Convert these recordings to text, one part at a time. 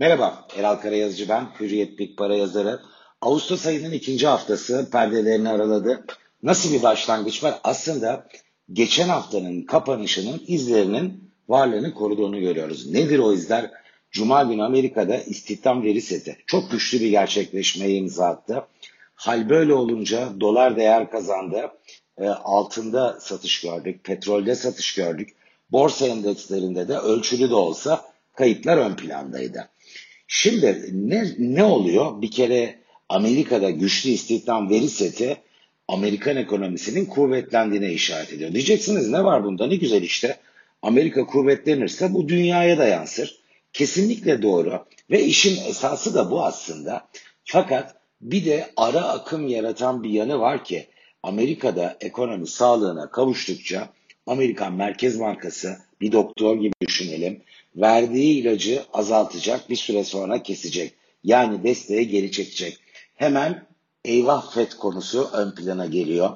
Merhaba, Eral Karayazıcı ben, Hürriyet Big Para yazarı. Ağustos ayının ikinci haftası perdelerini araladı. Nasıl bir başlangıç var? Aslında geçen haftanın kapanışının izlerinin varlığını koruduğunu görüyoruz. Nedir o izler? Cuma günü Amerika'da istihdam veri seti çok güçlü bir gerçekleşmeye imza attı. Hal böyle olunca dolar değer kazandı. E, altında satış gördük, petrolde satış gördük. Borsa endekslerinde de ölçülü de olsa kayıplar ön plandaydı. Şimdi ne, ne oluyor? Bir kere Amerika'da güçlü istihdam veri seti Amerikan ekonomisinin kuvvetlendiğine işaret ediyor. Diyeceksiniz ne var bunda ne güzel işte. Amerika kuvvetlenirse bu dünyaya da yansır. Kesinlikle doğru ve işin esası da bu aslında. Fakat bir de ara akım yaratan bir yanı var ki Amerika'da ekonomi sağlığına kavuştukça Amerikan Merkez Bankası bir doktor gibi düşünelim verdiği ilacı azaltacak bir süre sonra kesecek. Yani desteği geri çekecek. Hemen eyvah FED konusu ön plana geliyor.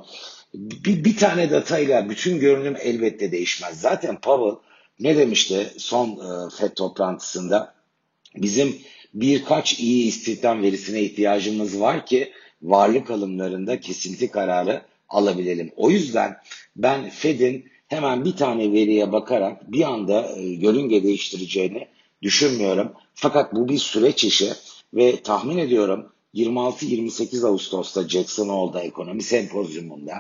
Bir, bir tane datayla bütün görünüm elbette değişmez. Zaten Powell ne demişti son e, FED toplantısında? Bizim birkaç iyi istihdam verisine ihtiyacımız var ki varlık alımlarında kesinti kararı alabilelim. O yüzden ben Fed'in hemen bir tane veriye bakarak bir anda e, yörünge değiştireceğini düşünmüyorum. Fakat bu bir süreç işi ve tahmin ediyorum 26-28 Ağustos'ta Jackson Hole'da ekonomi sempozyumunda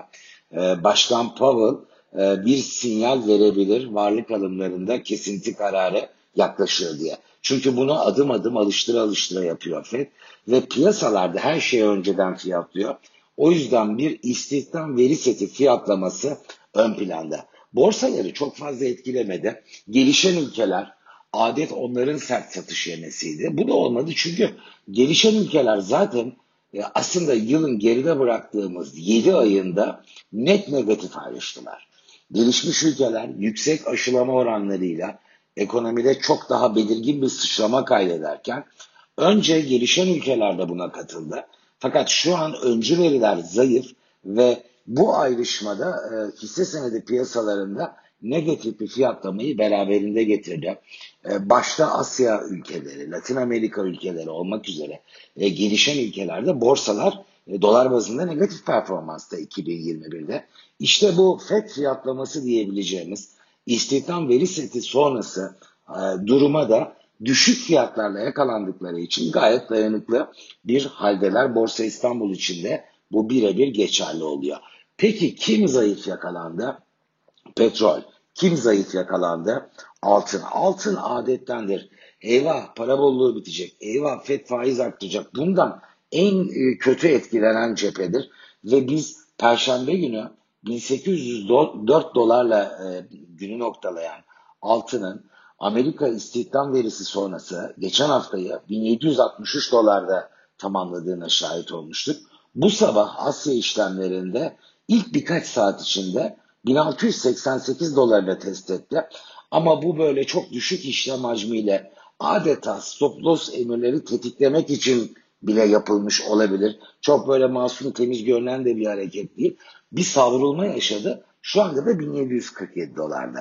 e, Başkan Powell e, bir sinyal verebilir varlık alımlarında kesinti kararı yaklaşıyor diye. Çünkü bunu adım adım alıştıra alıştıra yapıyor FED ve piyasalarda her şeyi önceden fiyatlıyor. O yüzden bir istihdam veri seti fiyatlaması ön planda. Borsaları çok fazla etkilemedi. Gelişen ülkeler adet onların sert satış yemesiydi. Bu da olmadı çünkü gelişen ülkeler zaten e, aslında yılın geride bıraktığımız 7 ayında net negatif ayrıştılar. Gelişmiş ülkeler yüksek aşılama oranlarıyla ekonomide çok daha belirgin bir sıçrama kaydederken önce gelişen ülkeler de buna katıldı. Fakat şu an öncü veriler zayıf ve bu ayrışmada e, hisse senedi piyasalarında negatif bir fiyatlamayı beraberinde getirdi. E, başta Asya ülkeleri, Latin Amerika ülkeleri olmak üzere e, gelişen ülkelerde borsalar e, dolar bazında negatif performansta 2021'de. İşte bu FED fiyatlaması diyebileceğimiz istihdam veri seti sonrası e, duruma da düşük fiyatlarla yakalandıkları için gayet dayanıklı bir haldeler. Borsa İstanbul içinde bu birebir geçerli oluyor. Peki kim zayıf yakalandı? Petrol. Kim zayıf yakalandı? Altın. Altın adettendir. Eyvah para bolluğu bitecek. Eyvah FED faiz arttıracak. Bundan en e, kötü etkilenen cephedir. Ve biz Perşembe günü 1804 dolarla e, günü noktalayan altının Amerika istihdam verisi sonrası geçen haftayı 1763 dolarda tamamladığına şahit olmuştuk. Bu sabah Asya işlemlerinde ilk birkaç saat içinde 1688 dolarla test etti. Ama bu böyle çok düşük işlem hacmiyle adeta stop loss emirleri tetiklemek için bile yapılmış olabilir. Çok böyle masum temiz görünen de bir hareket değil. Bir savrulma yaşadı. Şu anda da 1747 dolarda.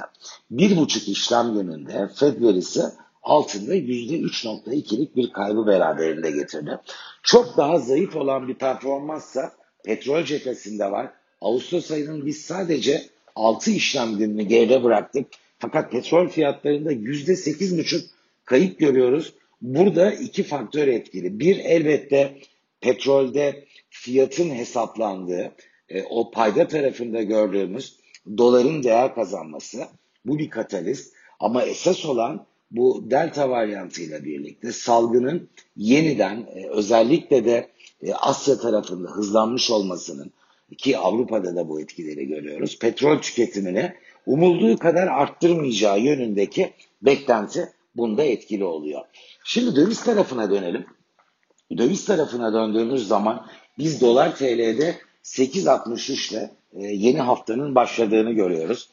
Bir buçuk işlem gününde Fed verisi altında %3.2'lik bir kaybı beraberinde getirdi. Çok daha zayıf olan bir performanssa petrol cephesinde var. Ağustos ayının biz sadece 6 işlem gününü geride bıraktık. Fakat petrol fiyatlarında %8,5 kayıp görüyoruz. Burada iki faktör etkili. Bir elbette petrolde fiyatın hesaplandığı, e, o payda tarafında gördüğümüz doların değer kazanması. Bu bir katalist. Ama esas olan bu delta varyantıyla birlikte salgının yeniden e, özellikle de e, Asya tarafında hızlanmış olmasının ki Avrupa'da da bu etkileri görüyoruz. Petrol tüketimini umulduğu kadar arttırmayacağı yönündeki beklenti bunda etkili oluyor. Şimdi döviz tarafına dönelim. Döviz tarafına döndüğümüz zaman biz dolar TL'de 8.63 ile e, yeni haftanın başladığını görüyoruz.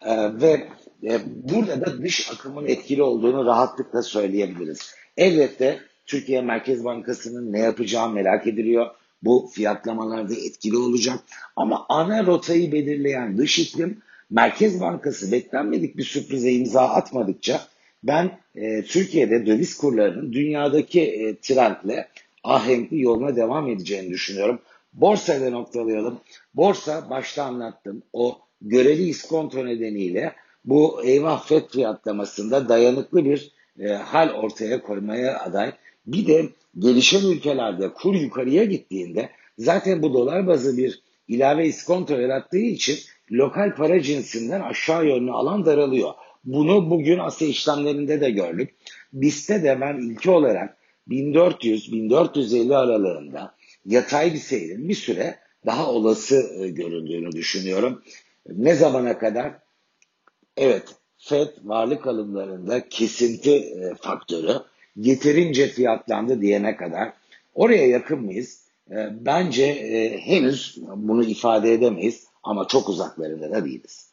E, ve e, burada da dış akımın etkili olduğunu rahatlıkla söyleyebiliriz. Elbette Türkiye Merkez Bankası'nın ne yapacağı merak ediliyor. Bu fiyatlamalarda etkili olacak. Ama ana rotayı belirleyen dış iklim Merkez Bankası beklenmedik bir sürprize imza atmadıkça Ben e, Türkiye'de döviz kurlarının dünyadaki e, trendle ahenkli yoluna devam edeceğini düşünüyorum. Borsayla noktalayalım. Borsa başta anlattım. O göreli iskonto nedeniyle bu eyvah FED fiyatlamasında dayanıklı bir e, hal ortaya koymaya aday. Bir de gelişen ülkelerde kur yukarıya gittiğinde zaten bu dolar bazı bir ilave iskonto yarattığı için lokal para cinsinden aşağı yönlü alan daralıyor. Bunu bugün Asya işlemlerinde de gördük. BIST'te de ben ilki olarak 1400-1450 aralığında yatay bir seyrin bir süre daha olası e, görüldüğünü düşünüyorum. Ne zamana kadar? Evet, FED varlık alımlarında kesinti e, faktörü yeterince fiyatlandı diyene kadar oraya yakın mıyız? E, bence henüz bunu ifade edemeyiz ama çok uzaklarında da değiliz.